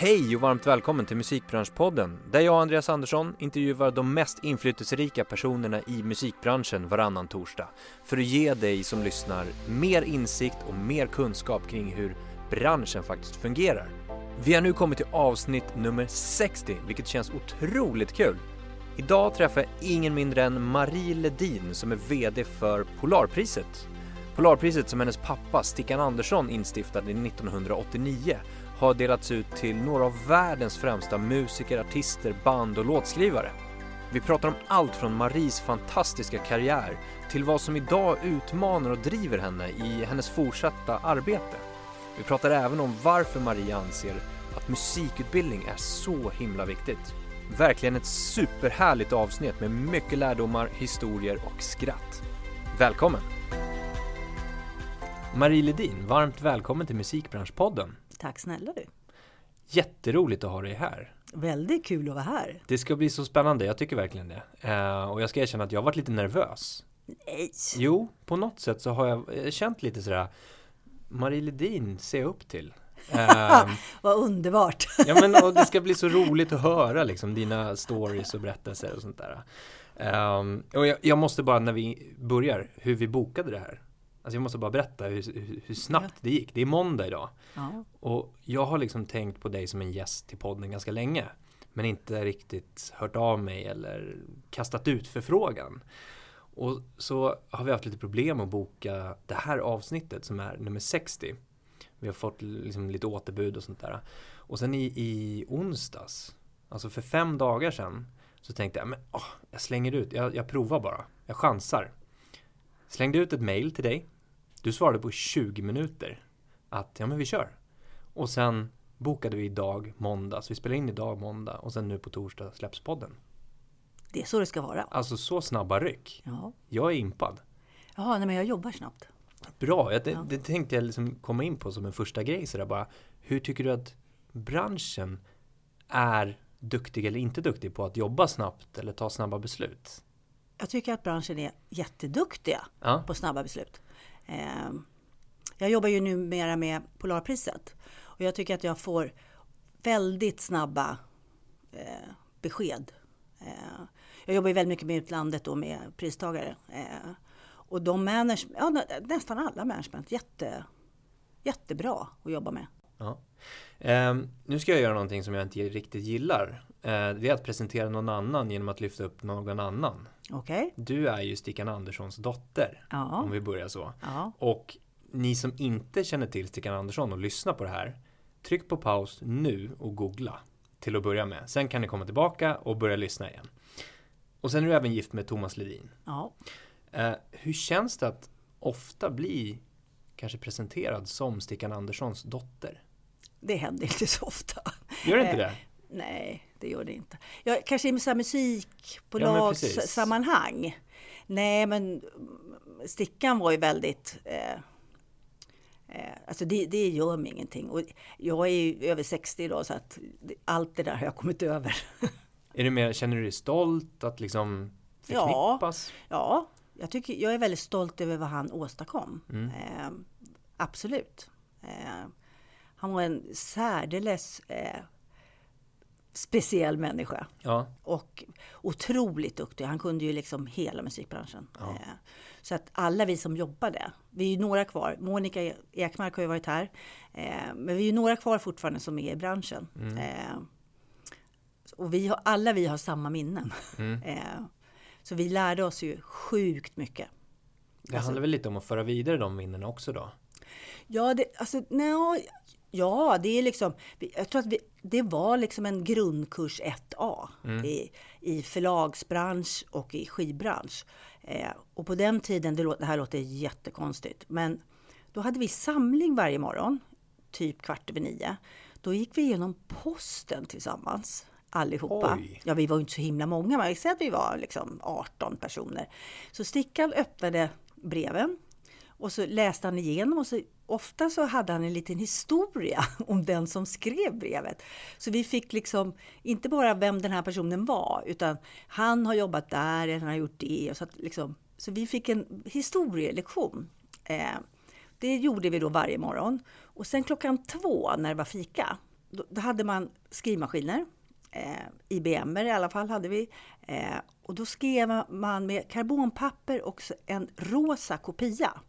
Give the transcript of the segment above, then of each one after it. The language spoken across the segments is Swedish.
Hej och varmt välkommen till Musikbranschpodden där jag och Andreas Andersson intervjuar de mest inflytelserika personerna i musikbranschen varannan torsdag för att ge dig som lyssnar mer insikt och mer kunskap kring hur branschen faktiskt fungerar. Vi har nu kommit till avsnitt nummer 60 vilket känns otroligt kul. Idag träffar jag ingen mindre än Marie Ledin som är VD för Polarpriset. Polarpriset som hennes pappa Stickan Andersson instiftade 1989 har delats ut till några av världens främsta musiker, artister, band och låtskrivare. Vi pratar om allt från Maries fantastiska karriär till vad som idag utmanar och driver henne i hennes fortsatta arbete. Vi pratar även om varför Marie anser att musikutbildning är så himla viktigt. Verkligen ett superhärligt avsnitt med mycket lärdomar, historier och skratt. Välkommen! Marie Ledin, varmt välkommen till Musikbranschpodden. Tack snälla du. Jätteroligt att ha dig här. Väldigt kul att vara här. Det ska bli så spännande, jag tycker verkligen det. Uh, och jag ska erkänna att jag har varit lite nervös. Nej. Jo, på något sätt så har jag känt lite sådär, Marie Ledin ser jag upp till. Uh, Vad underbart! ja men och det ska bli så roligt att höra liksom dina stories och berättelser och sånt där. Um, och jag, jag, måste bara när vi börjar, hur vi bokade det här. Alltså jag måste bara berätta hur, hur, snabbt ja. det gick. Det är måndag idag. Ja. Och jag har liksom tänkt på dig som en gäst till podden ganska länge. Men inte riktigt hört av mig eller kastat ut förfrågan. Och så har vi haft lite problem att boka det här avsnittet som är nummer 60. Vi har fått liksom lite återbud och sånt där. Och sen i, i onsdags, alltså för fem dagar sedan, så tänkte jag, men åh, jag slänger ut, jag, jag provar bara, jag chansar. Slängde ut ett mail till dig du svarade på 20 minuter att ja men vi kör. Och sen bokade vi idag måndag, så vi spelar in idag måndag och sen nu på torsdag släpps podden. Det är så det ska vara. Alltså så snabba ryck. Ja. Jag är impad. Jaha, nej men jag jobbar snabbt. Bra, jag, det, ja. det tänkte jag liksom komma in på som en första grej. Så bara, hur tycker du att branschen är duktig eller inte duktig på att jobba snabbt eller ta snabba beslut? Jag tycker att branschen är jätteduktiga ja. på snabba beslut. Eh, jag jobbar ju numera med Polarpriset och jag tycker att jag får väldigt snabba eh, besked. Eh, jag jobbar ju väldigt mycket med utlandet och med pristagare. och de manage, ja, nästan alla management, jätte, jättebra att jobba med. Ja. Eh, nu ska jag göra någonting som jag inte riktigt gillar. Eh, det är att presentera någon annan genom att lyfta upp någon annan. Okay. Du är ju Stickan Anderssons dotter. Ja. Om vi börjar så. Ja. Och ni som inte känner till Stickan Andersson och lyssnar på det här. Tryck på paus nu och googla. Till att börja med. Sen kan ni komma tillbaka och börja lyssna igen. Och sen är du även gift med Thomas Ledin. Ja. Eh, hur känns det att ofta bli kanske presenterad som Stickan Anderssons dotter? Det händer inte så ofta. Gör det inte det? Nej, det gör det inte. Jag, kanske i så musik på ja. Nej, men Stickan var ju väldigt... Eh, eh, alltså det, det gör mig ingenting. Och jag är ju över 60 idag så att allt det där har jag kommit över. Är du mer, känner du dig stolt att liksom förknippas? Ja, ja jag, tycker, jag är väldigt stolt över vad han åstadkom. Mm. Eh, absolut. Eh, han var en särdeles eh, speciell människa. Ja. Och otroligt duktig. Han kunde ju liksom hela musikbranschen. Ja. Eh, så att alla vi som jobbade, vi är ju några kvar. Monica Ekmark har ju varit här. Eh, men vi är ju några kvar fortfarande som är i branschen. Mm. Eh, och vi har, alla vi har samma minnen. Mm. Så vi lärde oss ju sjukt mycket. Det alltså, handlar väl lite om att föra vidare de minnena också då? Ja, det, alltså, nej, Ja, det är liksom, jag tror att vi, det var liksom en grundkurs 1A mm. i, i förlagsbransch och i skivbransch. Eh, och på den tiden, det, det, här låter jättekonstigt, men då hade vi samling varje morgon, typ kvart över nio. Då gick vi igenom posten tillsammans allihopa. Oj. Ja, vi var inte så himla många, men vi säger att vi var liksom 18 personer. Så Stickan öppnade breven och så läste han igenom och så ofta så hade han en liten historia om den som skrev brevet. Så vi fick liksom inte bara vem den här personen var, utan han har jobbat där, eller han har gjort det. Så, att liksom, så vi fick en historielektion. Eh, det gjorde vi då varje morgon. Och sen klockan två när det var fika, då, då hade man skrivmaskiner. Eh, IBM i alla fall hade vi. Eh, och då skrev man med karbonpapper och en rosa kopia.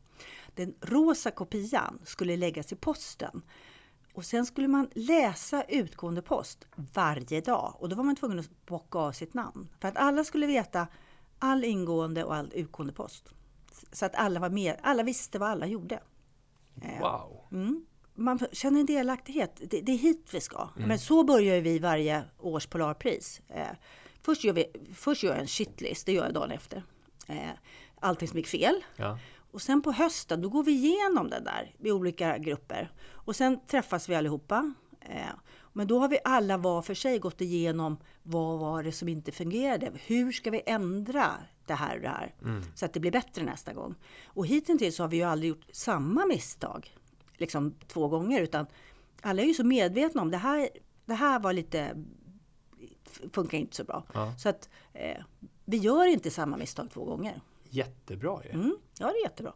Den rosa kopian skulle läggas i posten. Och sen skulle man läsa utgående post varje dag. Och då var man tvungen att bocka av sitt namn. För att alla skulle veta all ingående och all utgående post. Så att alla, var med, alla visste vad alla gjorde. Eh, wow! Mm. Man känner en delaktighet. Det, det är hit vi ska. Mm. Men så börjar vi varje års Polarpris. Eh, först, gör vi, först gör jag en shitlist, det gör jag dagen efter. Eh, allting som gick fel. Ja. Och sen på hösten, då går vi igenom det där i olika grupper. Och sen träffas vi allihopa. Men då har vi alla var för sig gått igenom vad var det som inte fungerade? Hur ska vi ändra det här och det här mm. så att det blir bättre nästa gång? Och hittills har vi ju aldrig gjort samma misstag liksom två gånger utan alla är ju så medvetna om det här. Det här var lite funkar inte så bra. Ja. Så att eh, vi gör inte samma misstag två gånger. Jättebra ju. Mm, ja, det är jättebra.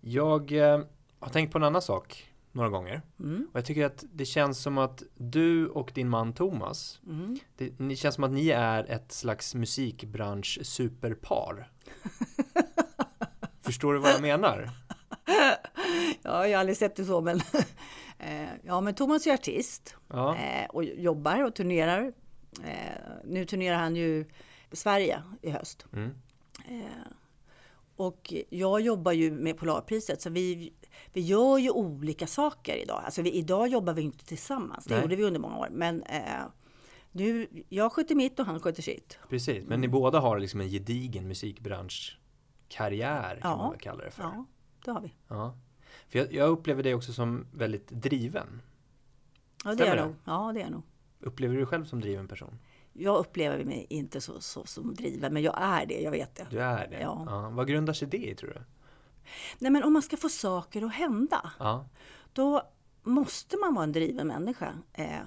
Jag eh, har tänkt på en annan sak några gånger. Mm. Och jag tycker att det känns som att du och din man Thomas, mm. det, det känns som att ni är ett slags musikbransch superpar. Förstår du vad jag menar? Ja, jag har aldrig sett det så, men eh, ja, men Thomas är artist ja. Eh, och jobbar och turnerar. Eh, nu turnerar han ju Sverige i höst. Mm. Och jag jobbar ju med Polarpriset, så vi vi gör ju olika saker idag. Alltså vi, idag jobbar vi inte tillsammans, det Nej. gjorde vi under många år. Men eh, nu, jag sköter mitt och han sköter sitt. Precis, men ni båda har liksom en gedigen musikbranschkarriär kan ja. man väl kalla det för. Ja, det har vi. Ja. För jag, jag upplever dig också som väldigt driven. Ja, det är jag nog. Ja, det är nog. Upplever du dig själv som driven person? Jag upplever mig inte så, så som driven, men jag är det, jag vet det. Du är det? Ja. ja. Vad grundar sig det i tror du? Nej, men om man ska få saker att hända, ja. då måste man vara en driven människa. Eh,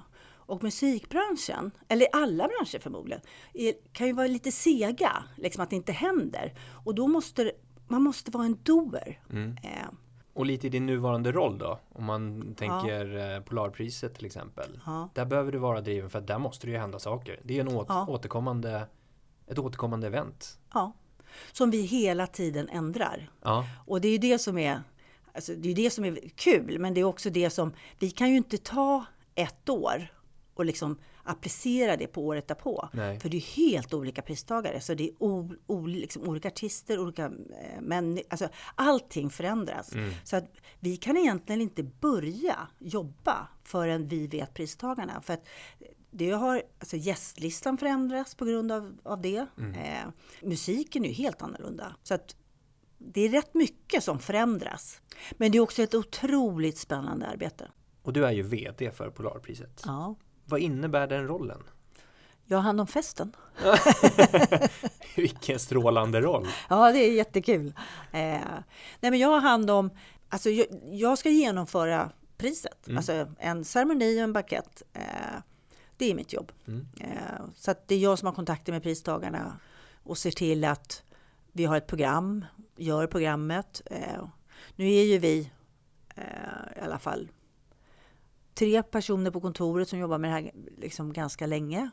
och musikbranschen, eller alla branscher förmodligen, är, kan ju vara lite sega, liksom att det inte händer. Och då måste man måste vara en doer. Mm. Eh. Och lite i din nuvarande roll då, om man tänker ja. Eh, Polarpriset till exempel. Ja. Där behöver du vara driven för att där måste det ju hända saker. Det är en åt, ja. återkommande, ett återkommande event. Ja som vi hela tiden ändrar. Ja. Och det är ju det som är, alltså det är det som är kul, men det är också det som, vi kan ju inte ta ett år och liksom applicera det på året därpå. Nej. För det är helt olika pristagare. Så det är o, o, liksom olika artister, olika eh, män, alltså allting förändras. Mm. Så att vi kan egentligen inte börja jobba förrän vi vet pristagarna. För att det har, alltså gästlistan förändras på grund av, av det. Mm. Eh, musiken är ju helt annorlunda. Så att det är rätt mycket som förändras. Men det är också ett otroligt spännande arbete. Och du är ju VD för Polarpriset. Ja. Vad innebär den rollen? Jag har hand om festen. Vilken strålande roll! Ja, det är jättekul. Eh, nej, men jag har hand om, alltså jag, jag ska genomföra priset, mm. alltså en ceremoni och en bakett. Eh, det är mitt jobb. Mm. Eh, så det är jag som har kontakter med pristagarna och ser till att vi har ett program, gör programmet. Eh, nu är ju vi eh, i alla fall tre personer på kontoret som jobbar med det här liksom ganska länge.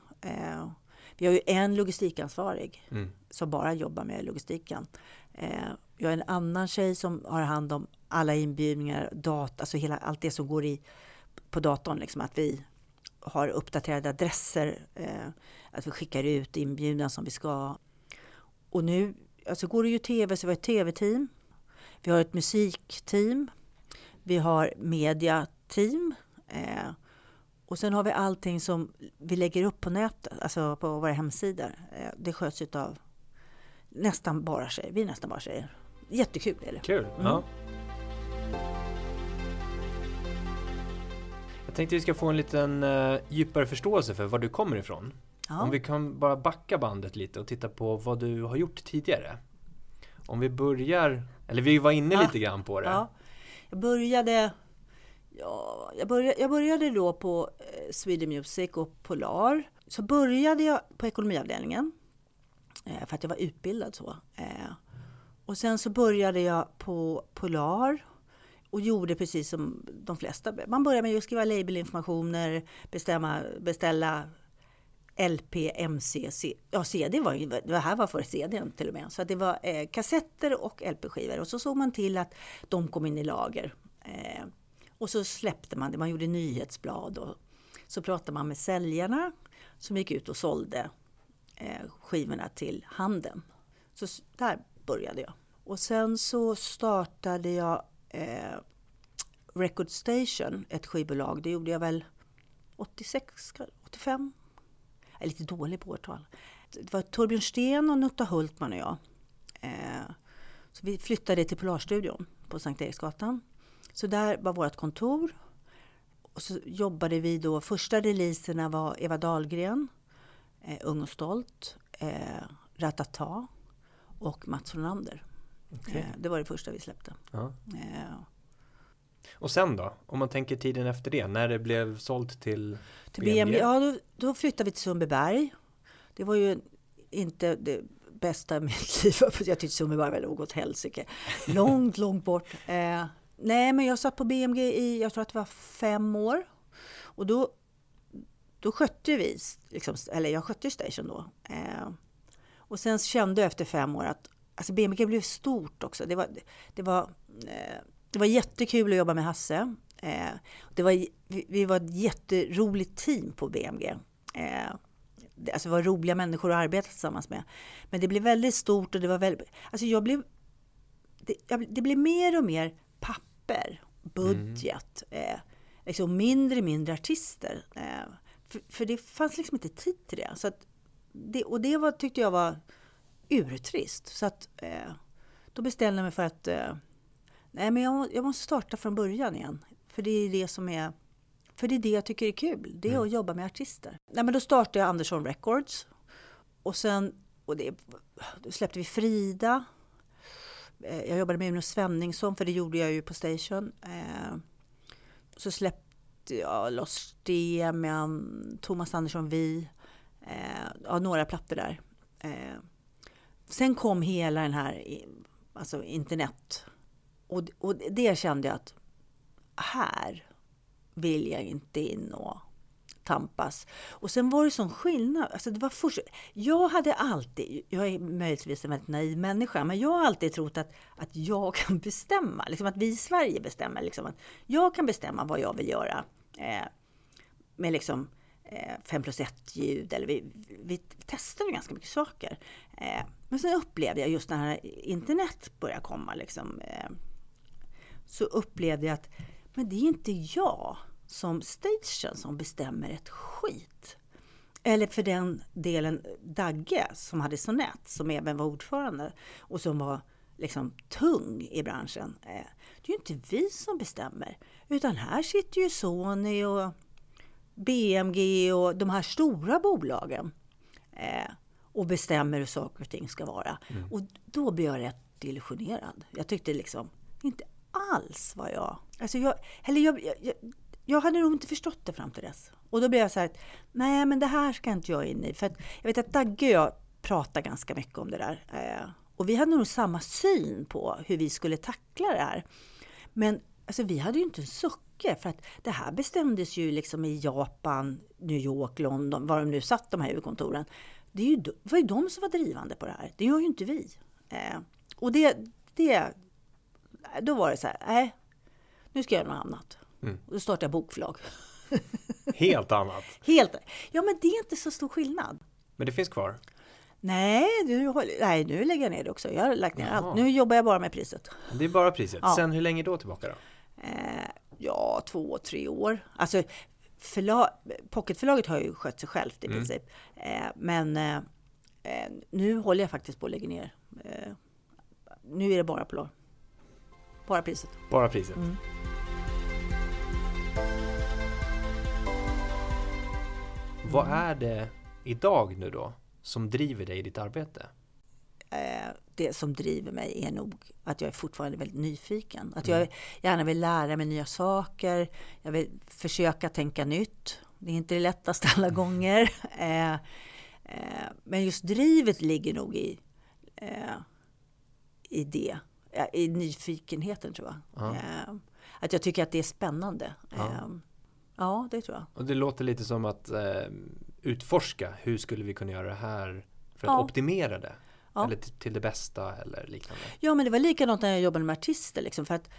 Vi har ju en logistikansvarig mm. som bara jobbar med logistiken. Vi har en annan tjej som har hand om alla inbjudningar, data, alltså hela, allt det som går i på datorn. Liksom, att vi har uppdaterade adresser, eh, att vi skickar ut inbjudan som vi ska. Och nu alltså går det ju tv, så vi har ett tv-team. Vi har ett musikteam. Vi har mediateam. Eh, och sen har vi allting som vi lägger upp på nätet, alltså på våra hemsidor. Eh, det sköts av nästan bara tjejer. Vi är nästan bara tjejer. Jättekul är det. Kul! Mm. Ja. Jag tänkte vi ska få en liten uh, djupare förståelse för var du kommer ifrån. Ja. Om vi kan bara backa bandet lite och titta på vad du har gjort tidigare. Om vi börjar, eller vi var inne ja. lite grann på det. Ja. Jag började Ja, jag, började, jag började då på eh, Sweden Music och Polar. Så började jag på ekonomiavdelningen. Eh, för att jag var utbildad så. Eh, och sen så började jag på Polar och gjorde precis som de flesta. Man började med att skriva labelinformationer, bestämma, beställa LP, MC, C, ja CD var ju, det här var för CD till och med. Så det var eh, kassetter och LP-skivor och så såg man till att de kom in i lager. Eh, och så släppte man det, man gjorde nyhetsblad och så pratade man med säljarna som gick ut och sålde eh, skivorna till handeln. Så där började jag. Och sen så startade jag eh, Record Station, ett skivbolag. Det gjorde jag väl 86, 85? Jag är lite dålig på årtal. Det var Torbjörn Sten och Nutta Hultman och jag. Eh, så vi flyttade till Polarstudion på Sankt Eriksgatan. Så där var vårt kontor. Och så jobbade vi då, första releaserna var Eva Dahlgren, eh, Ung och stolt, eh, Ratata och Mats Ronander. Okay. Eh, det var det första vi släppte. Ja. Eh, och sen då? Om man tänker tiden efter det, när det blev sålt till, till BMG? Ja, då, då, flyttade vi till Sundbyberg. Det var ju inte det bästa med mitt liv. Jag tyckte Sundbyberg var något åt helsike. Långt, långt bort. Eh, nej, men jag satt på BMG i, jag tror att det var fem år. Och då, då skötte vi, liksom, eller jag skötte Station då. Eh, och sen kände jag efter fem år att alltså BMG blev stort också. Det var, det var eh, det var jättekul att jobba med Hasse. Eh, det var, vi var ett jätteroligt team på BMG. Eh, alltså det var roliga människor att arbeta tillsammans med. Men det blev väldigt stort och det var väldigt... Alltså jag blev... Det, det blev mer och mer pappa papper, budget, mm. eh, liksom mindre och mindre artister. Eh, för, för, det fanns liksom inte tid till det. Så det och det var, tyckte jag var urtrist. Så att eh, då bestämde jag mig för att eh, Nej, men jag, jag måste starta från början igen. För det är det som är för det är det jag tycker är kul. Det är mm. att jobba med artister. Nej, men då startade jag Andersson Records. Och sen och det, då släppte vi Frida. Eh, jag jobbade med Uno Svenningsson, för det gjorde jag ju på Station. Eh, så släppte jag loss Demian, Thomas Andersson Vi. Eh, ja, några plattor där. Eh, sen kom hela den här alltså internet och, och det kände jag att här vill jag inte in och tampas. Och sen var det sån skillnad. Alltså det var först, jag hade alltid, jag är möjligtvis en väldigt naiv människa, men jag har alltid trott att, att jag kan bestämma. Liksom att vi i Sverige bestämmer. Liksom att jag kan bestämma vad jag vill göra. Eh, med liksom eh, 5 plus 1 ljud. Eller vi, vi testade ganska mycket saker. Eh, men sen upplevde jag just när internet började komma. Liksom, eh, så upplevde jag att men det är inte jag som station som bestämmer ett skit. Eller för den delen Dagge som hade Sonett, som även var ordförande och som var liksom tung i branschen. Eh, det är ju inte vi som bestämmer, utan här sitter ju Sony och BMG och de här stora bolagen eh, och bestämmer hur saker och ting ska vara. Mm. Och då blev jag rätt illusionerad. Jag tyckte liksom, inte alls vad jag... Alltså jag, eller jag, jag, jag hade nog inte förstått det fram till dess. Och då blev jag så här, nej men det här ska inte jag in i. För jag vet att Dagge och jag pratar ganska mycket om det där. Eh, och vi hade nog samma syn på hur vi skulle tackla det här. Men alltså, vi hade ju inte en sucke, för att det här bestämdes ju liksom i Japan, New York, London, var de nu satt de här huvudkontoren. Det, är ju, det var ju de som var drivande på det här. Det gör ju inte vi. Eh, och det, det då var det så här, nej, nu ska jag göra något annat. Mm. Och då startade jag bokförlag. Helt annat? Helt. Ja, men det är inte så stor skillnad. Men det finns kvar? Nej, nu, nej, nu lägger jag ner det också. Jag har lagt ner Jaha. allt. Nu jobbar jag bara med priset. Det är bara priset. Ja. Sen hur länge då tillbaka då? Eh, ja, två, tre år. Alltså, förlag, pocketförlaget har ju skött sig självt i mm. princip. Eh, men eh, eh nu håller jag faktiskt på att lägga ner. Eh, nu är det bara Polar. Bara priset. Bara priset. Mm. Vad är det idag nu då som driver dig i ditt arbete? Eh, det som driver mig är nog att jag är fortfarande väldigt nyfiken. Att jag mm. gärna vill lära mig nya saker. Jag vill försöka tänka nytt. Det är inte det lättaste alla mm. gånger. Eh, eh, men just drivet ligger nog i, i det i nyfikenheten tror jag. Ja. Att jag tycker att det är spännande. Ja, ja det tror jag. Och det låter lite som att eh, utforska, hur skulle vi kunna göra det här för att ja. optimera det? Ja. Eller till, till, det bästa eller liknande? Ja, men det var likadant när jag jobbade med artister. Liksom, för att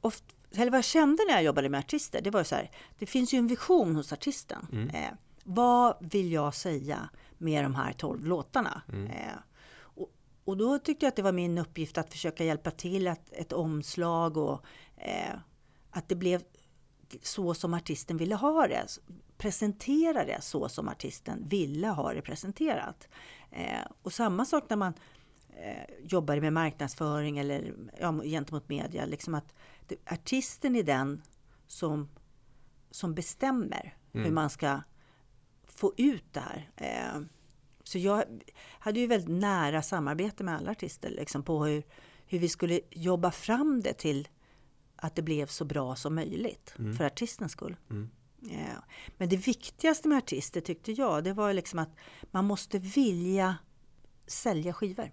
ofta, eller vad jag kände när jag jobbade med artister, det var så här, det finns ju en vision hos artisten. Mm. Eh, vad vill jag säga med de här tolv låtarna? Mm. Eh, och, och, då tyckte jag att det var min uppgift att försöka hjälpa till att ett omslag och eh, att det blev så som artisten ville ha det. Presentera det så som artisten ville ha det presenterat. Eh, och samma sak när man eh, jobbar med marknadsföring eller ja, gentemot media. Liksom att det, artisten är den som, som bestämmer mm. hur man ska få ut det här. Eh, så jag hade ju väldigt nära samarbete med alla artister liksom på hur, hur vi skulle jobba fram det till att det blev så bra som möjligt mm. för artistens skull. Mm. Ja. Men det viktigaste med artister tyckte jag, det var liksom att man måste vilja sälja skivor.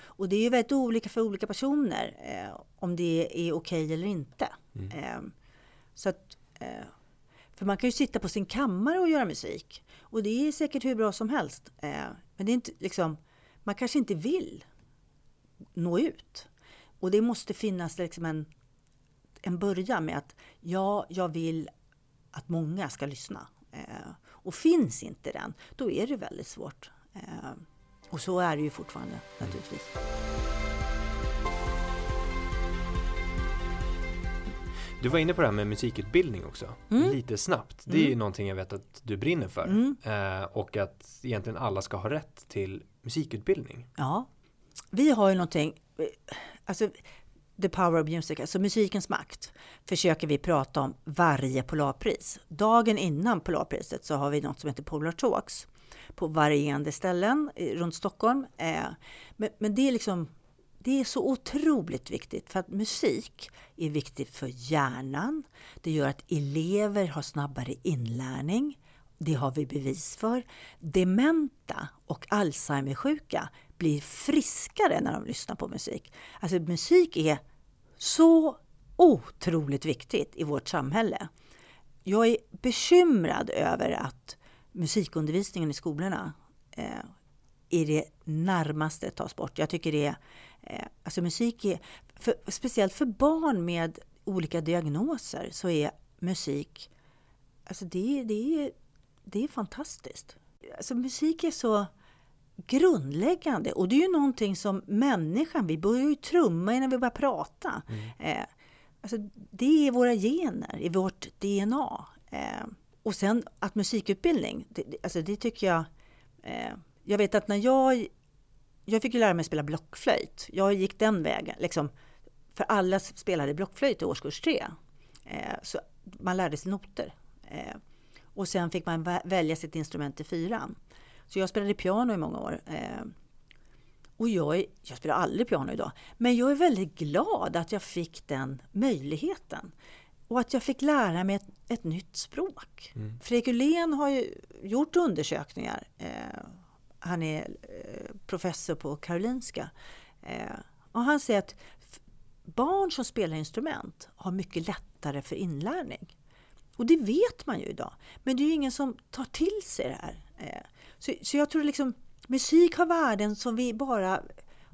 Och det är ju väldigt olika för olika personer eh, om det är okej okay eller inte. Mm. Eh, så att, eh, för man kan ju sitta på sin kammare och göra musik. Och det är säkert hur bra som helst. Eh, men det är inte liksom, man kanske inte vill nå ut. Och det måste finnas liksom en, en början med att ja, jag vill att många ska lyssna. Eh, och finns inte den, då är det väldigt svårt. Eh, och så är det ju fortfarande naturligtvis. Du var inne på det här med musikutbildning också, mm. lite snabbt. Det är mm. ju någonting jag vet att du brinner för. Mm. Eh, och att egentligen alla ska ha rätt till musikutbildning. Ja, vi har ju någonting, alltså The Power of Music, alltså musikens makt, försöker vi prata om varje Polarpris. Dagen innan Polarpriset så har vi något som heter Polar Talks på varierande ställen runt Stockholm. Eh, men, men det är liksom det är så otroligt viktigt för att musik är viktigt för hjärnan. Det gör att elever har snabbare inlärning. Det har vi bevis för. Dementa och Alzheimersjuka blir friskare när de lyssnar på musik. Alltså musik är så otroligt viktigt i vårt samhälle. Jag är bekymrad över att musikundervisningen i skolorna eh, i det närmaste tas bort. Jag tycker det är, eh, alltså musik är, för, speciellt för barn med olika diagnoser så är musik, alltså det, det, är, det är fantastiskt. Alltså musik är så grundläggande och det är ju någonting som människan, vi börjar ju trumma innan vi börjar prata. Mm. Eh, alltså det är våra gener, i vårt DNA. Eh, och sen att musikutbildning, det, alltså det tycker jag... Eh, jag vet att när jag... Jag fick ju lära mig spela blockflöjt. Jag gick den vägen. Liksom, för alla spelade blockflöjt i årskurs tre. Eh, så man lärde sig noter. Eh, och sen fick man välja sitt instrument i fyran. Så jag spelade piano i många år. Eh, och jag, jag spelar aldrig piano idag. Men jag är väldigt glad att jag fick den möjligheten. Och att jag fick lära mig ett, ett nytt språk. Mm. Fredrik Ullén har ju gjort undersökningar. Eh, han är eh, professor på Karolinska. Eh, och han säger att barn som spelar instrument har mycket lättare för inlärning. Och det vet man ju idag. Men det är ju ingen som tar till sig det här. Eh, så, så jag tror liksom musik har värden som vi bara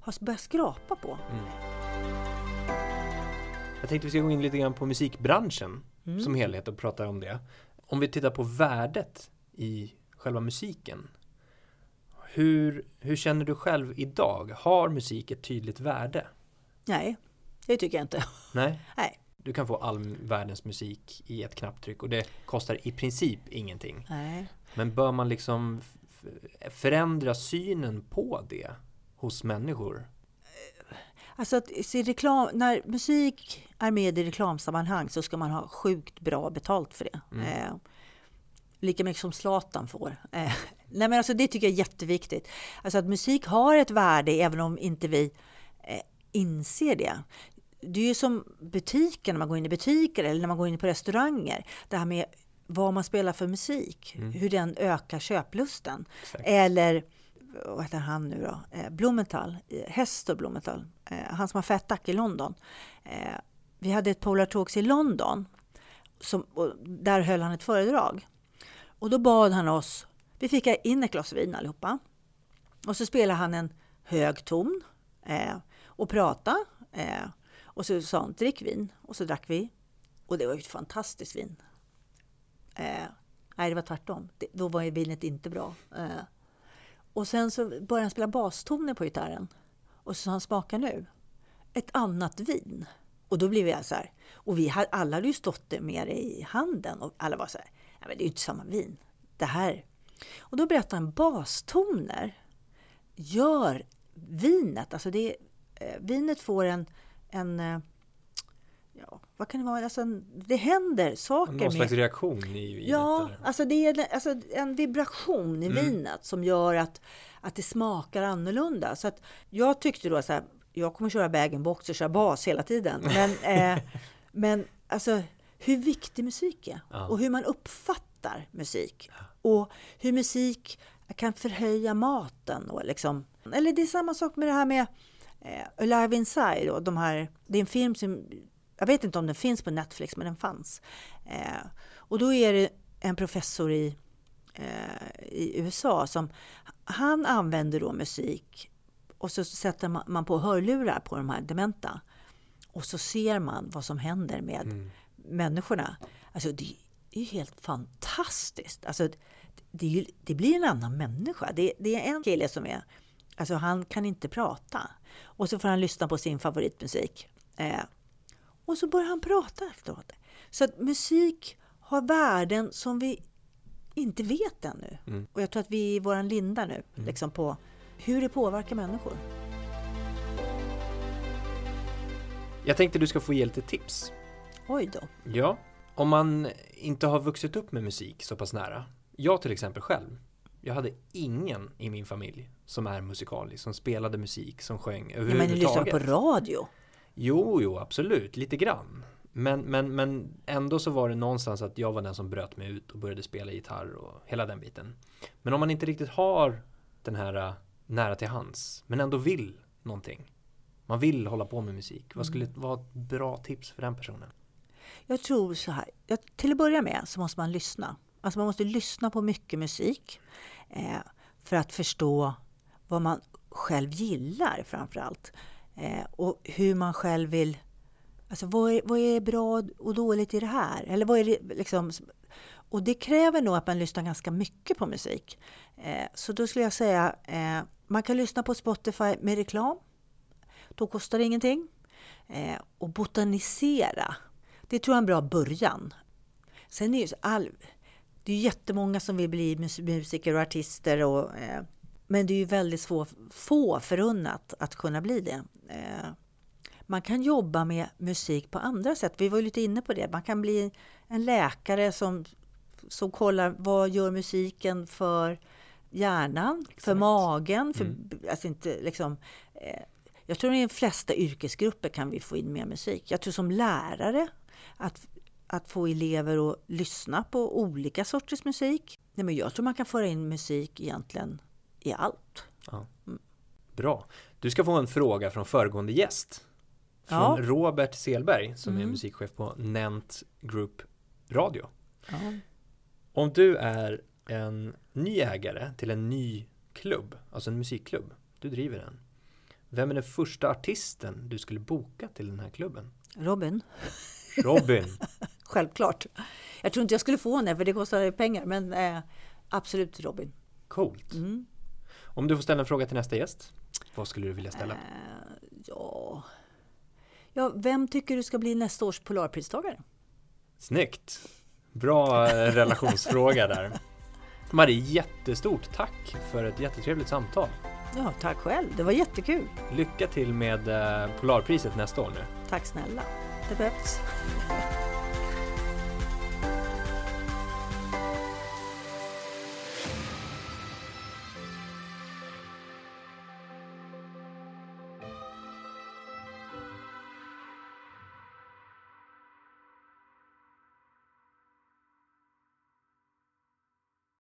har börjat skrapa på. Mm. Jag tänkte vi ska gå in lite grann på musikbranschen mm. som helhet och prata om det. Om vi tittar på värdet i själva musiken. Hur, hur känner du själv idag? Har musik ett tydligt värde? Nej, det tycker jag inte. Nej. Nej. Du kan få all världens musik i ett knapptryck och det kostar i princip ingenting. Nej. Men bör man liksom förändra synen på det hos människor? Alltså att se reklam, när musik är med i reklamsammanhang så ska man ha sjukt bra betalt för det. Mm. Eh, lika mycket som Zlatan får. Eh, nej men alltså det tycker jag är jätteviktigt. Alltså att musik har ett värde även om inte vi eh, inser det. Det är ju som butiker, när man går in i butiker eller när man går in på restauranger. Det här med vad man spelar för musik, mm. hur den ökar köplusten. Exakt. Eller vad heter han nu då? Eh, Blumenthal, Hestor Blumenthal, eh, han som har Fat Duck i London. Eh, vi hade ett Polar Talks i London. Som, där höll han ett föredrag. Och då bad han oss, vi fick in ett glas vin allihopa. Och så spelade han en hög ton eh, och pratade. Eh, och så sa han, drick vin. Och så drack vi. Och det var ett fantastiskt vin. Eh, nej, det var tvärtom. Det, då var vinet inte bra. Eh, och sen så började han spela bastoner på gitarren. Och så sa han, smaka nu. Ett annat vin. Och då blev jag så här. Och vi hade, alla hade ju stått det med det i handen. Och alla var så här, nej men det är ju inte samma vin. Det här. Och då berättade han, bastoner gör vinet, alltså det, eh, vinet får en, en eh, ja, vad kan det vara? Alltså, det händer saker. Någon slags med, reaktion i vinet? Ja, alltså det är alltså en vibration i mm. vinet som gör att, att det smakar annorlunda. Så att jag tyckte då så här, jag kommer köra bag-in-box och köra bas hela tiden. Men, eh, men alltså hur viktig musik är ja. och hur man uppfattar musik. Och hur musik kan förhöja maten. Och liksom. Eller det är samma sak med det här med eh, Alive Inside. Och de här, det är en film som, jag vet inte om den finns på Netflix, men den fanns. Eh, och då är det en professor i, eh, i USA som han använder då musik och så sätter man på hörlurar på de här dementa. Och så ser man vad som händer med mm. människorna. Alltså det är helt fantastiskt. Alltså, det, det, blir en annan människa. Det, det, är en kille som är, alltså han kan inte prata. Och så får han lyssna på sin favoritmusik. Eh, och så börjar han prata efteråt. Så att musik har värden som vi inte vet ännu. Mm. Och jag tror att vi är i våran linda nu, mm. liksom på hur det påverkar människor. Jag tänkte du ska få ge lite tips. Oj då. Ja, om man inte har vuxit upp med musik så pass nära. Jag till exempel själv. Jag hade ingen i min familj som är musikalisk, som spelade musik, som sjöng överhuvudtaget. Ja, men du lyssnar på radio? Jo, jo, absolut, lite grann. Men, men, men ändå så var det någonstans att jag var den som bröt mig ut och började spela gitarr och hela den biten. Men om man inte riktigt har den här äh, nära till hands, men ändå vill någonting. Man vill hålla på med musik. Vad skulle mm. vara ett bra tips för den personen? Jag tror så här. till att börja med så måste man lyssna. Alltså man måste lyssna på mycket musik eh, för att förstå vad man själv gillar framför allt. Eh, och hur man själv vill... Alltså vad är, vad är bra och dåligt i det här? Eller vad är det liksom... Och det kräver nog att man lyssnar ganska mycket på musik. Eh, så då skulle jag säga, eh, man kan lyssna på Spotify med reklam. Då kostar det ingenting. Eh, och botanisera, det tror jag är en bra början. Sen är ju all, det är jättemånga som vill bli musiker och artister. Och, eh, men det är ju väldigt få, få förunnat att kunna bli det. Eh, man kan jobba med musik på andra sätt. Vi var lite inne på det. Man kan bli en läkare som, som kollar vad gör musiken för hjärnan, Exakt. för magen. För, mm. alltså inte, liksom, eh, jag tror i de flesta yrkesgrupper kan vi få in mer musik. Jag tror som lärare att att få elever att lyssna på olika sorters musik. Nej, men jag tror man kan föra in musik egentligen i allt. Ja. Bra. Du ska få en fråga från föregående gäst. Från ja. Robert Selberg som mm. är musikchef på Nent Group Radio. Ja. Om du är en ny ägare till en ny klubb, alltså en musikklubb, du driver den. Vem är den första artisten du skulle boka till den här klubben? Robin. Robin. Självklart. Jag tror inte jag skulle få henne för det kostar pengar, men eh, absolut Robin. Coolt. Mm. Om du får ställa en fråga till nästa gäst, vad skulle du vilja ställa? Eh, ja. ja, vem tycker du ska bli nästa års Polarpristagare? Snyggt! Bra eh, relationsfråga där. Marie, jättestort tack för ett jättetrevligt samtal. Ja, tack själv. Det var jättekul. Lycka till med eh, Polarpriset nästa år nu. Tack snälla. Det behövs.